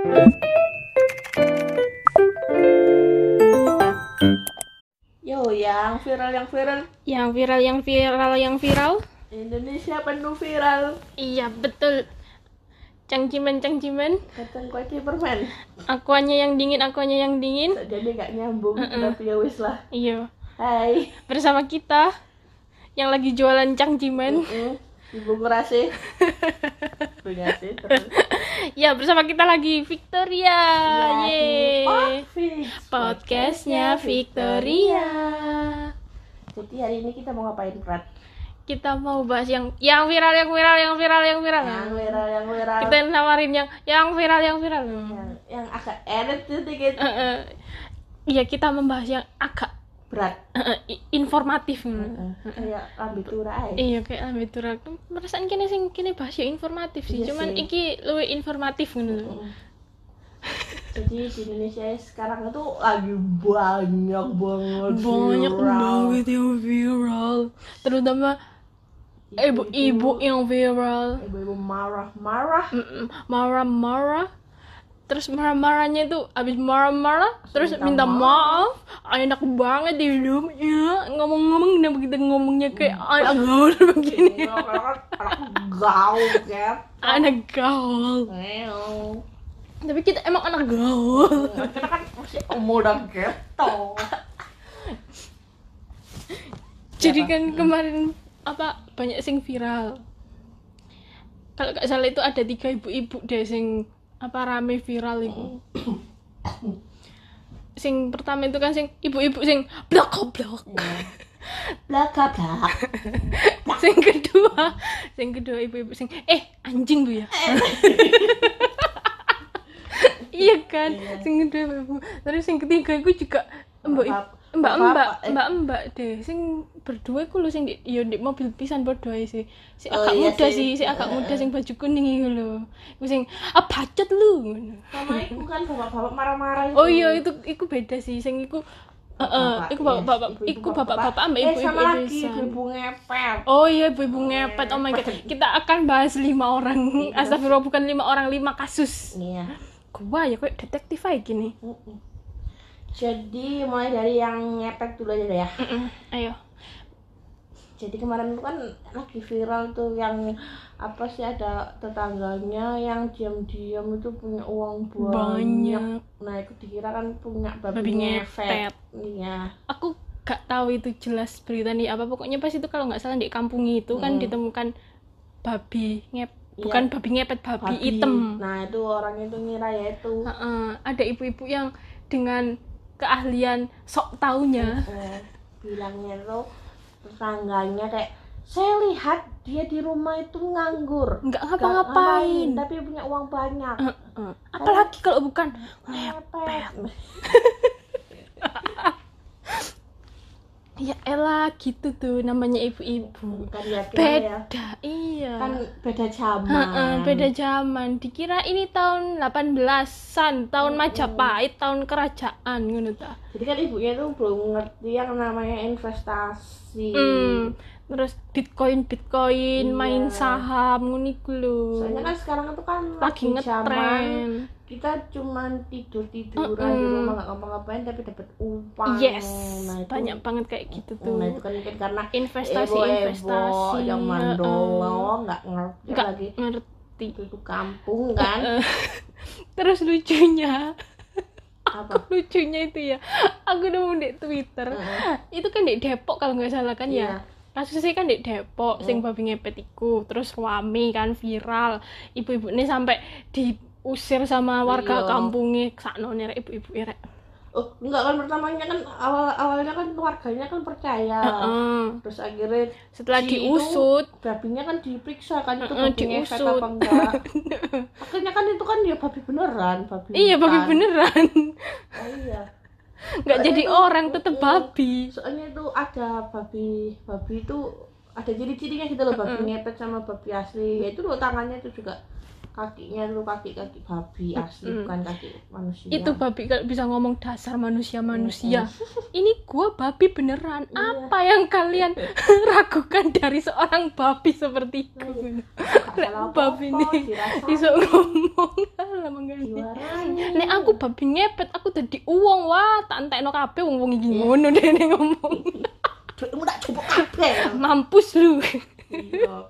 Yo, yang viral yang viral Yang viral, yang viral, yang viral. Indonesia penuh viral. Iya betul. Cangcimen, cangcimen. Kacang kuaci permen. Akuanya yang dingin, akuanya yang dingin. Jadi gak nyambung, tapi ya wis lah. Iya. Hai. Bersama kita yang lagi jualan cangcimen. Mm, Ibu ngerasi. Ngerasi terus. Ya bersama kita lagi Victoria. Ya, Yeay. Podcastnya Victoria. Jadi hari ini kita mau ngapain, Prat? Kita mau bahas yang yang viral, yang viral, yang viral, yang viral. Yang viral, yang viral. Kita nawarin yang yang viral, yang viral. yang, yang agak edit sedikit Eh, eh. Iya kita membahas yang agak berat. i- informatif. Kayak lambi tura aja. Iya kayak ambil turak. Perasaan kini sing kini bahas ya informatif sih. Iya Cuman sih. iki luwih informatif ngono. lho. Mm. Jadi di Indonesia sekarang itu lagi banyak banget Banyak banget yang viral. Terutama ibu-ibu yang viral. ibu-ibu marah-marah Mm-mm, Marah-marah. Terus marah-marahnya itu abis marah-marah terus minta minta maaf. Enak banget di hidupnya. Ngomong-ngomong kenapa kita ngomongnya kayak anak gaul begini. Ini orang anak gaul kan Anak gaul. Tapi kita emang anak gaul. kita kan masih muda gitu Jadi Siapa? kan kemarin apa banyak sing viral. Kalau nggak salah itu ada tiga ibu-ibu deh sing apa rame viral itu. sing pertama itu kan sing ibu-ibu sing blok blok. belaka belak sing kedua, sing kedua ibu-ibu sing eh anjing bu ya. iya kan, sing kedua ibu. Terus sing ketiga itu juga mbak mbak mbak eh. mbak mbak deh sing berdua iku lho sing di yo di mobil pisan padha ae sih si Oh, agak iya muda sih. sih si agak muda sing baju kuning iku lho iku sing ah bacot lu sama ibu kan bapak-bapak marah-marah itu oh iya itu iku beda sih sing iku Heeh, Bapak, iku bapak-bapak, iku bapak-bapak ambek eh ibu-ibu sama lagi ibu-ibu ngepet Oh iya ibu-ibu ngepet. Oh my god. Kita akan bahas lima orang. Iya. Astagfirullah bukan lima orang, lima kasus. iya Gua ya kayak detektif aja gini. Jadi mulai dari yang ngepet dulu aja deh ya Mm-mm. Ayo. jadi kemarin kan lagi viral tuh yang apa sih ada tetangganya yang diam-diam itu punya uang banyak, Banyak. nah itu dikira kan punya babi, Babi ngepet ngepet. iya Aku gak tahu itu jelas berita nih apa. Pokoknya pas itu kalau nggak salah di kampung itu kan Mm. ditemukan babi ngep Iya. bukan babi ngepet, babi, hitam. nah itu orang itu ngira ya itu Heeh. Ada ibu-ibu yang dengan keahlian sok taunya. bilangnya tuh tetangganya kayak saya lihat dia di rumah itu nganggur nggak ngapa-ngapain. tapi punya uang banyak. Apalagi kalau bukan ngepet ya elah gitu tuh namanya ibu-ibu. ya kira ya. Beda iya. Kan beda zaman. Heeh, beda zaman. Dikira ini tahun 18-an tahun Majapahit tahun kerajaan ngono ta. Jadi kan ibunya tuh belum ngerti yang namanya investasi. Hmm, terus bitcoin bitcoin Iya. main saham ngono iku lho. Soalnya kan sekarang itu kan lagi ngetren kita cuman tidur tiduran di Mm-mm. rumah nggak ngapa-ngapain tapi dapat uang yes. Nah, itu, banyak banget kayak gitu tuh. nah itu kan mungkin karena investasi ebo-ebo investasi. yang mandolo nggak ngerti nggak lagi. ngerti. Itu kampung kan? Terus lucunya. Apa? Lucunya itu ya. Aku nemu di Twitter. Heeh. itu kan di Depok kalau nggak salah kan Iya. ya kasusnya kan di Depok sing babi ngepet iku terus suami kan viral ibu-ibu ini sampai diusir sama warga Iya. kampungnya sakno nih ibu-ibu ya rek. oh enggak kan pertamanya kan awal awalnya kan warganya kan percaya Heeh. terus akhirnya setelah itu diusut babinya kan diperiksa kan itu babi ngefek diusut. apa enggak akhirnya kan itu kan ya babi beneran babi iya babi beneran oh, iya nggak Soalnya jadi itu- orang Mm-mm. babi. soalnya itu ada babi babi itu ada ciri-cirinya gitu loh babi ngepet sama babi asli. Ya itu loh tangannya itu juga kakinya tuh kaki kaki babi asli bukan kaki manusia. Itu babi kalau bisa ngomong dasar manusia manusia ini gua babi beneran. Iya. apa yang kalian ragukan dari seorang babi seperti itu Babi apa-apa, ini bisa ngomong lah menggani diwarai aku babi ngepet aku dadi uang wah tak entekno kabeh wong-wong iki ngono dene ngomong. Duitmu tak jupuk kabeh. Mampus lu. Iya.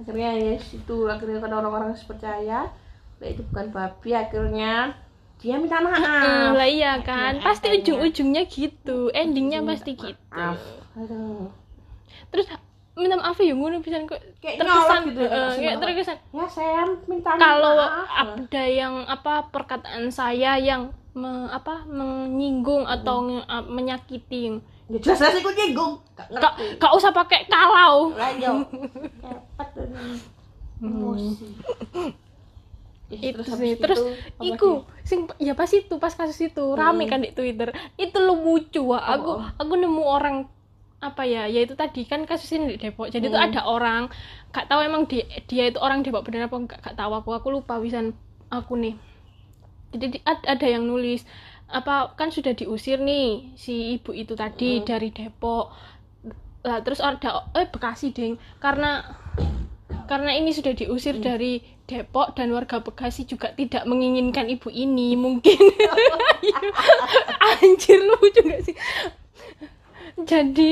Akhirnya ya situ. Akhirnya kan orang-orang percaya. Itu bukan babi akhirnya dia minta maaf. Lah iya kan. Akhirnya- pasti ujung-ujungnya gitu. Endingnya pasti gitu. Aduh. Terus minta maaf ya ngono pisan kok Kayak terkesan gitu. kasih kayak terkesan. Ya saya minta kalau maaf ada yang apa perkataan saya yang me- apa menyinggung atau nge- a- menyakiti. Ya jelas jelas ikut nyinggung. Gak gak usah pakai kalau. Ini. Emosi. Itu habis sih terus apa iku sing ya pas itu pas kasus itu rame kan di Twitter. Itu lucu aku Oh. aku nemu orang apa ya ya itu tadi kan kasus ini di Depok. Jadi itu Hmm. ada orang gak tahu emang dia, dia itu orang Depok bener apa enggak gak tahu aku. Aku lupa wisan aku nih. Jadi di- ad- ada yang nulis apa kan sudah diusir nih si ibu itu tadi Hmm. dari Depok. Lah terus ada eh Bekasi ding. Karena karena ini sudah diusir Hmm. dari Depok dan warga Bekasi juga tidak menginginkan ibu ini mungkin. Anjir lucu gak sih jadi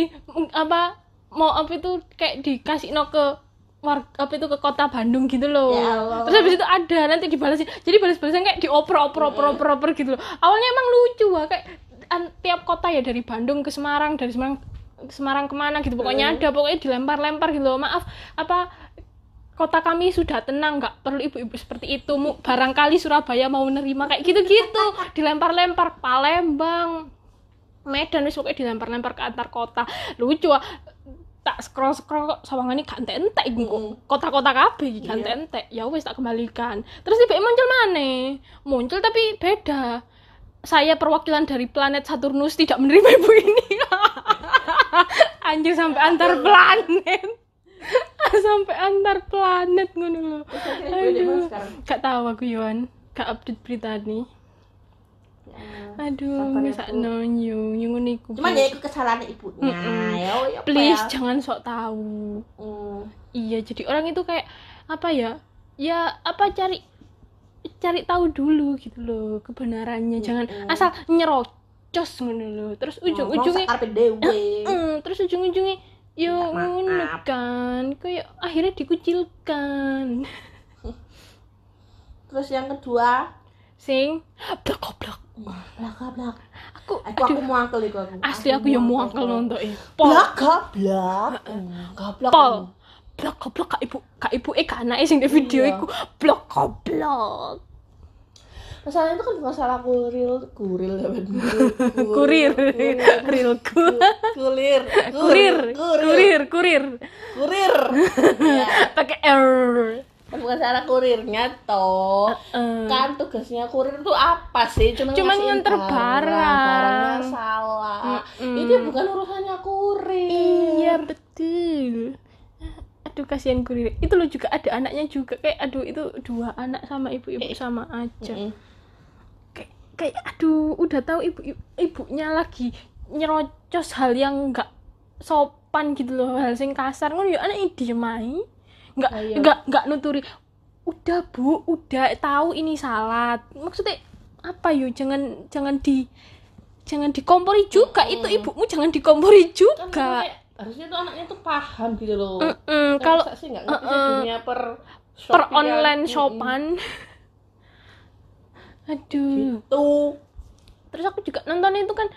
apa mau apa itu kayak dikasih no ke warga apa itu ke kota Bandung gitu loh. Ya Allah. terus habis itu ada nanti dibalasin jadi balas-balasan kayak dioper oper oper oper oper gitu loh. Awalnya emang lucu wah kayak an- tiap kota ya dari Bandung ke Semarang dari Semarang Semarang ke mana gitu. Pokoknya ada pokoknya dilempar-lempar gitu loh. Maaf apa kota kami sudah tenang nggak perlu ibu-ibu seperti itu. Barangkali Surabaya mau menerima kayak gitu-gitu. Dilempar-lempar Palembang Medan wis pokoknya dilempar-lempar ke antar kota. Lucu ah. Tak scroll scroll kok sawangan ini gak entek iku kok. Kota-kota kabeh iki gak Iya. entek ya wis tak kembalikan. Terus tiba muncul mana muncul tapi beda. Saya perwakilan dari planet Saturnus tidak menerima ibu ini. Anjir sampai antar planet. Sampai antar planet ngono lho. Aduh. gak tahu aku Yohan gak update berita nih. Aduh Sabar ya, bisa Bu. nonyo yung niku Cuman ya itu kesalahan ibunya. Mm-mm. Ya, oh, ya apa please ya? jangan sok tahu Hmm. iya jadi orang itu kayak apa ya ya apa cari cari tahu dulu gitu loh kebenarannya jangan Mm-mm. asal nyerocos ngono loh terus ujung-ujungnya. Mm, terus ujung-ujungnya yo ngono kan kayak akhirnya dikucilkan Terus yang kedua, sing blok goblok blak blak. aku Aku aku muangkel iku aku. asli aku yang muangkel nonton eh Blak blak. Goblok. pol. blok goblok kak ibu kak ibu eh kak anaknya sing di video Iya. iku. Blok goblok Masalah itu kan bukan salah kuril, kuril ya kurir. Rilku Kulir. kurir. Kurir. Kurir Kurir. Ya, pakai r bukan salah kurirnya toh. Eh, Kan tugasnya kurir itu apa sih? Cuma Cuman nganter barang. Barangnya salah. Mm-mm. Ini bukan urusannya kurir. iya betul aduh kasihan kurir itu lo juga ada anaknya juga kayak aduh itu dua anak sama ibu-ibu Eh. sama aja Mm-mm. kayak kayak aduh udah tahu ibu ibunya lagi nyerocos hal yang enggak sopan gitu loh hal sing kasar ngono ya anak diem ae. Nggak Ah, iya. nggak nggak nuturi udah bu udah tahu ini salah maksudnya apa yo jangan jangan di jangan dikompori juga Mm-mm. itu ibumu jangan dikompori Kan juga maksudnya harusnya tuh anaknya tuh paham gitu loh. Mm-mm, Kan kalau sih nggak ngerti sih uh-uh. dunia per per online shopan aduh Gitu. terus aku juga nonton itu kan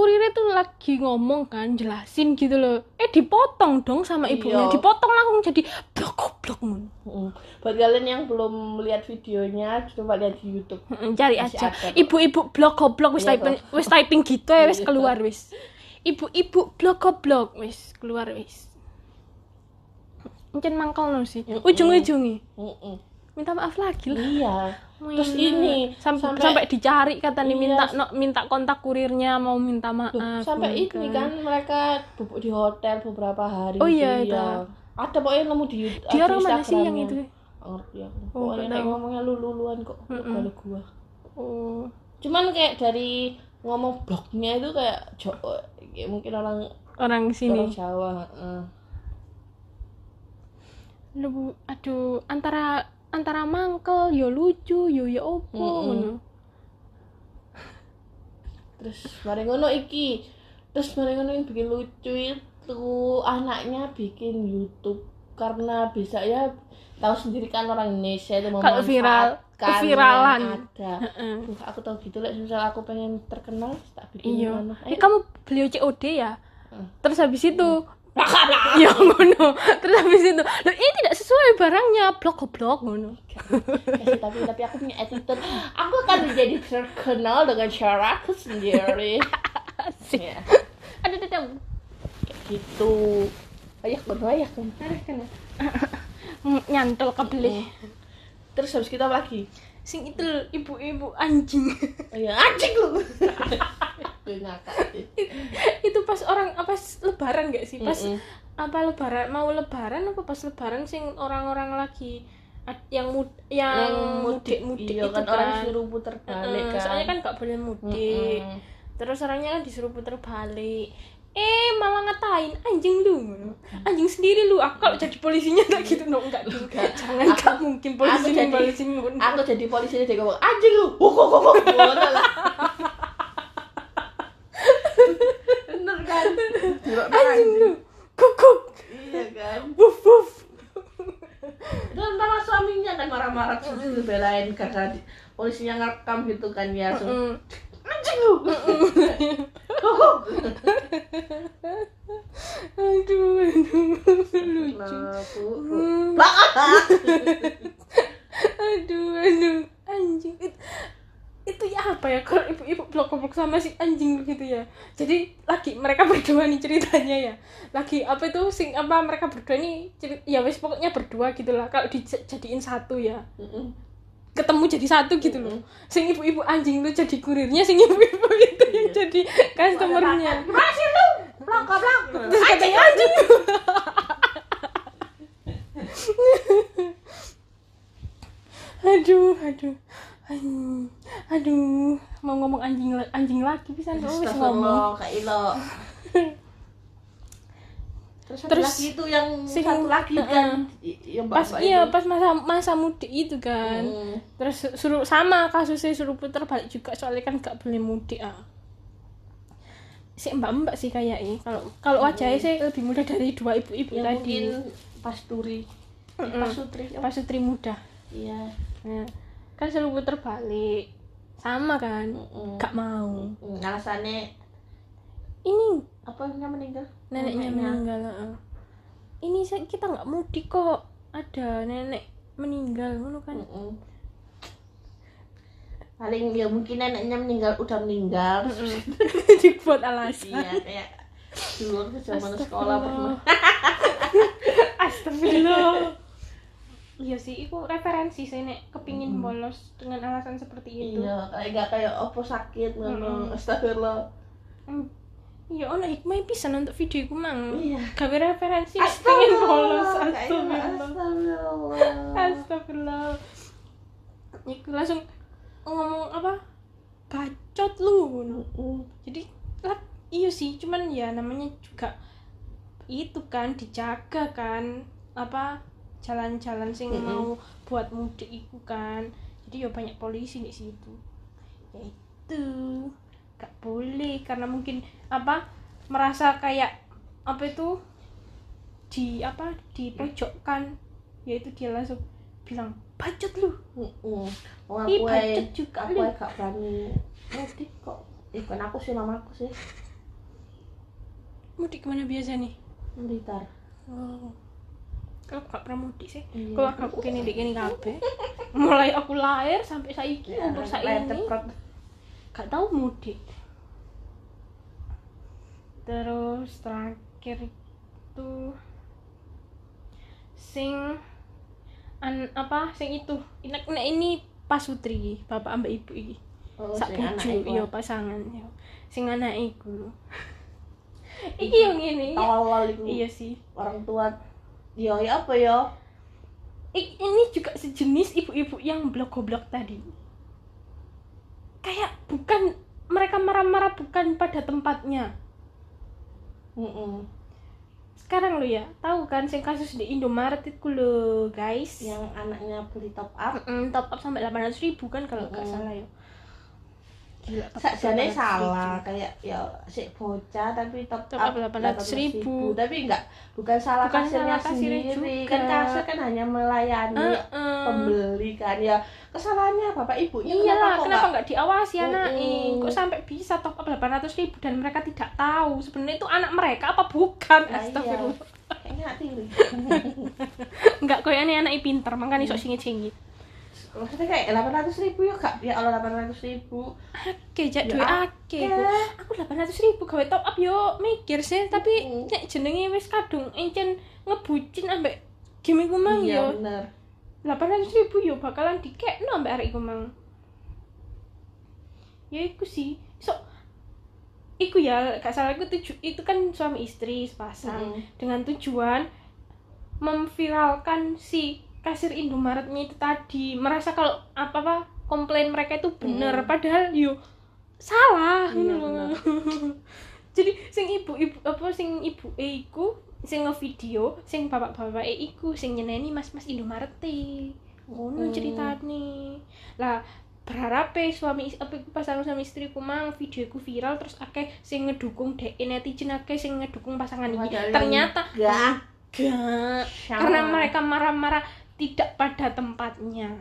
kurirnya tuh lagi ngomong kan jelasin gitu loh eh dipotong dong sama ibunya Iya. dipotong langsung jadi blok goblok mun Mm. Buat kalian yang belum lihat videonya, coba lihat di YouTube. Mm, cari Masih aja ibu-ibu blok goblok wis Iya, typing wis typing gitu ya wis Iya. keluar wis ibu-ibu blok goblok wis keluar wis mungkin mangkal no sih ujung-ujungnya. Minta maaf lagi lah Iya. Terus Wih, ini, sampai, sampai- sampai dicari kata nih Iya. minta no, minta kontak kurirnya mau minta maaf Loh, sampai ini kan mereka bubuk di hotel beberapa hari. Oh iya, itu, itu. ya. Ada pokoknya nemu di dia di orang mana sih yang itu ngerti aku. Oh, Pokoknya tahu. ngomongnya lulu-luluan kok. Mm-mm. Kalau gua. oh Cuman kayak dari ngomong blognya itu kayak Jawa, kayak mungkin orang orang orang sini Jawa. heeh. Aduh, aduh antara antara mangkel yo lucu yo ya opo ngono. Terus mari ngono iki. Terus mari ngono yang bikin lucu itu anaknya bikin YouTube. Karena bisa ya tahu sendiri kan orang Indonesia itu Kalau viral, keviralan. ada. Duh, aku tahu gitu lah misal aku pengen terkenal tak bikin iya. eh, kamu beli COD ya? Hmm. terus habis itu ya ngono. Terus habis itu loh ini tidak sesuai barangnya. Blok goblok ngono. Kasih, tapi tapi aku punya attitude. Aku akan menjadi terkenal dengan cara aku sendiri. Ya. Ada ada ada kayak gitu ayah kono ayah kono Mm, nyantol kebeli terus habis kita lagi? Sing itu ibu-ibu anjing. Oh ya anjing lu ngakak sih. itu pas orang apa lebaran gak sih pas Mm-mm. apa lebaran mau lebaran apa pas lebaran sing orang-orang lagi yang mud yang, mudik mudik iya itu kan, kan, orang suruh puter balik Mm, kan soalnya kan gak boleh mudik Mm-mm. terus orangnya kan disuruh puter balik eh malah ngatain anjing lu anjing sendiri lu aku kalau jadi polisinya tak gitu no enggak. Enggak. jangan Aku- gak mungkin polisi aku jadi- ngono. aku jadi polisi dia ngomong anjing lu lah kan? Anjing lu kukuk iya kan? Wuf wuf dan malah suaminya kan marah-marah terus dibelain karena di- polisinya ngerekam gitu kan ya. Langsung Mm. anjing lu. Kok aduh aduh. Lucu. Bakar. aduh aduh. Anjing itu, ya apa ya kalau ibu-ibu blok-blok sama si anjing gitu ya? Jadi lagi mereka berdua nih ceritanya ya. Lagi apa itu sing apa mereka berdua nih ceri- ya wes pokoknya berdua gitulah kalau dijadiin satu ya. Mm-mm. ketemu jadi satu gitu loh. Sing ibu-ibu anjing itu jadi kurirnya sing ibu-ibu itu yang Iya. jadi customernya. Gimana sih lu? Blok blok. terus katanya anjing. Aduh aduh aduh aduh mau ngomong anjing anjing lagi bisa nggak wis ngomong? Kak Ilo. Terus, Terus lagi itu yang sing- satu lagi kan i- yang pas iya itu. pas masa masa mudik itu kan. Mm. terus su- suruh sama kasusnya suruh putar balik juga soalnya kan gak boleh mudik ah. Si mbak mbak sih kayaknya kalau kalau wajahnya sih lebih muda dari dua ibu-ibu yang tadi. mungkin pasturi Mm-mm. pasutri pas sutri muda. Iya. Nah, kan suruh putar balik. Sama kan? Mm-mm. gak mau. Mm, alasannya? Ini apa yang meninggal? neneknya meninggal ini kita nggak mudik kok. Ada nenek meninggal ngono kan? Mm-mm. paling ya mungkin neneknya meninggal udah meninggal. Dibuat alasan. Iya kayak dulu waktu zaman sekolah pernah. Astagfirullah. Iya sih, itu referensi sih nek kepingin Mm. bolos dengan alasan seperti itu. iya kayak gak kayak opo sakit ngono Mm-mm. astagfirullah Hmm. Iya, ono hikmah pisan untuk video iku mang. iya Gawe referensi pingin bolos. Astagfirullah. astagfirullah Astagfirullah. Iku langsung ngomong apa? Bacot lu. Mm-mm. Jadi lah, iya sih, cuman ya namanya juga itu kan dijaga kan apa jalan-jalan sing Mm-mm. mau buat mudik itu kan. Jadi ya banyak polisi di situ. Ya itu. Gak boleh karena mungkin apa merasa kayak apa itu di apa di pojokkan yaitu dia langsung bilang bacot lu. Oh, aku bacot juga aku lu. gak berani mudik kok. Ikut aku sih mamaku sih. Mudik ke mana biasa nih? Blitar. Oh kalau gak pernah mudik sih. Iya. kalau aku kini di kini kabeh. Mulai aku lahir sampai saiki Ya, umur saiki. ceprot. gak tahu mudik. Terus terakhir itu sing an apa sing itu. Nek nek ini pasutri bapak ambek ibu iki. Oh, sak bojo iya pasangan ya sing anak iku. Iki yang ini. Tolol iku. Iya sih. Orang tua yo ya apa ya I- ini juga sejenis ibu-ibu yang blok goblok tadi. Kayak bukan mereka marah-marah bukan pada tempatnya. Mm-mm. sekarang lo ya tahu kan sing kasus di Indomaret itu lo guys? Yang anaknya beli top up? Mm, top up sampai 800 ribu kan kalau nggak Mm. salah ya sakjane 800.000. salah kayak ya si bocah tapi top, Top up 800.000. tapi enggak bukan salah Bukan kasirnya salah kasirnya sendiri juga. kan kasir kan hanya melayani Heeh. pembeli kan ya kesalahannya bapak ibunya Iyalah, kok kenapa nggak- nggak diawasi Mm-mm. anaknya? Kok sampai bisa top up 800 ribu dan mereka tidak tahu sebenarnya itu anak mereka apa bukan? Nah, iya. Astagfirullah. kayaknya nggak tiri Enggak kok ini anaknya pinter, makanya sok singit-singit. Maksudnya kayak delapan ratus ribu ya kak ya Allah delapan ratus ribu Oke, jak Ya, duit ake. Aku 800 ribu gawe top up yo mikir sih, tapi Mm. nek jenenge wis kadung encen ngebucin ambek game iku mang iya yo. bener 800 ribu yo bakalan dikekno ambek arek iku mang. Ya iku sih. So iku ya gak salah iku tuju itu kan suami istri sepasang Mm-mm. dengan tujuan memviralkan si kasir Indomaretnya itu tadi merasa kalau apa apa komplain mereka itu benar. Mm. padahal yo salah Iya, jadi sing ibu ibu apa sing ibu e iku sing ngevideo sing bapak bapak e iku sing nyeneni mas mas Indomaret ngono Hmm. ceritane. Lah berharap suami apa pasangan suami istriku mang video iku viral terus akeh sing ngedukung dek netizen akeh sing ngedukung pasangan ini. Ternyata enggak Sama. karena mereka marah-marah tidak pada tempatnya.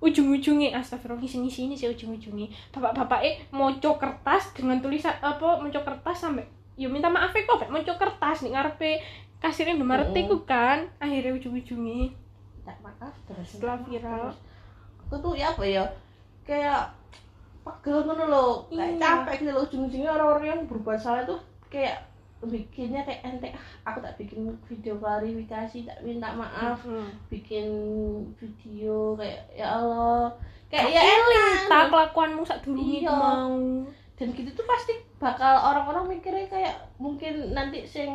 Ujung-ujungnya astagfirullah sini sini sih ujung-ujungnya bapak-bapak eh moco kertas dengan tulisan apa moco kertas sampai ya minta maaf ya kok moco kertas nih ngarepe kasirnya Indomaret Mm. iku kan. Akhirnya ujung-ujungnya tak maaf terus. Setelah viral. aku tuh ya apa ya kayak pegel ngono loh kayak Iya. capek gitu loh ujung-ujungnya orang-orang yang berbuat salah tuh kayak bikinnya kayak ente ah, aku tak bikin video klarifikasi tak minta maaf. Hmm. bikin video kayak ya Allah. Kayak ya ya enak. tak kelakuanmu sak durunge Iya. itu mau. Dan gitu tuh pasti bakal orang-orang mikirnya kayak mungkin nanti sing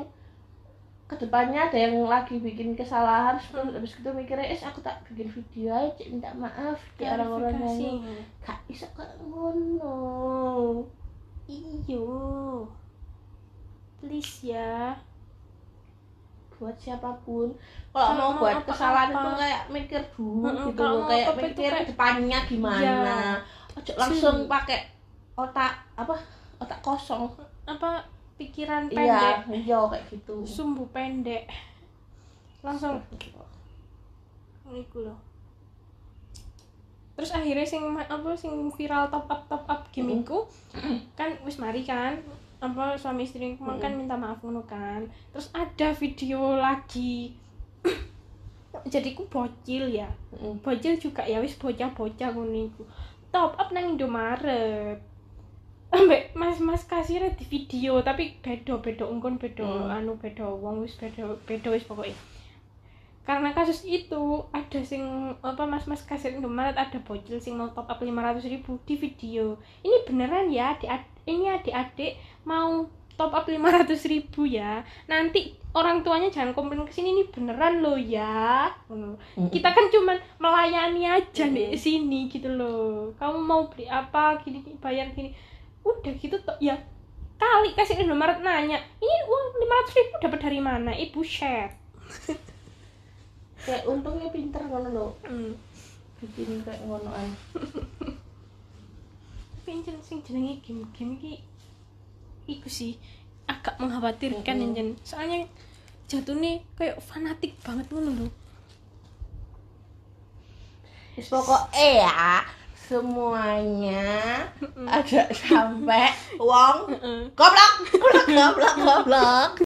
ke depannya ada yang lagi bikin kesalahan terus habis gitu mikirnya es aku tak bikin video aja Cik, minta maaf. Di orang-orang yang gak bisa kayak ngono. Iyo please ya. Buat siapa pun. Kalau Kalau mau buat apa-apa. kesalahan itu kayak mikir dulu Mm-mm, gitu loh kayak mikir kayak- depannya gimana. Iya. ojo langsung pakai otak apa otak kosong. Apa pikiran iya pendek. iya kayak gitu. Sumbu pendek. Langsung. Iku loh. Terus akhirnya sing apa sing viral top up top up game Mm. iku kan wis mari kan apa suami istri Mm. kan minta maaf ngono kan terus ada video lagi jadi ku bocil ya Mm. bocil juga ya wis bocah-bocah ngono iku top up nang Indomaret ambek mas-mas kasirnya di video tapi beda beda ungkon beda Hmm. anu beda wong wis beda beda wis pokoknya karena kasus itu ada sing apa mas-mas kasir Indomaret ada bocil sing mau top up 500.000 ribu di video. Ini beneran ya adik ini adik-adik mau top up 500.000 ribu ya. Nanti orang tuanya jangan komplain ke sini ini beneran loh ya. Kita kan cuman melayani aja di sini gitu loh. Kamu mau beli apa gini gini, bayar gini. Udah gitu toh ya kali kasih Indomaret nanya ini uang 500 ribu dapat dari mana? Ibu share kayak untungnya pinter ngono loh hmm. bikin kayak ngonoan tapi yang sing jenenge game-game iki iku sih agak mengkhawatirkan mm soalnya jatuhnya kayak fanatik banget ngono Terus pokoknya ya semuanya ada sampai uang goblok goblok goblok goblok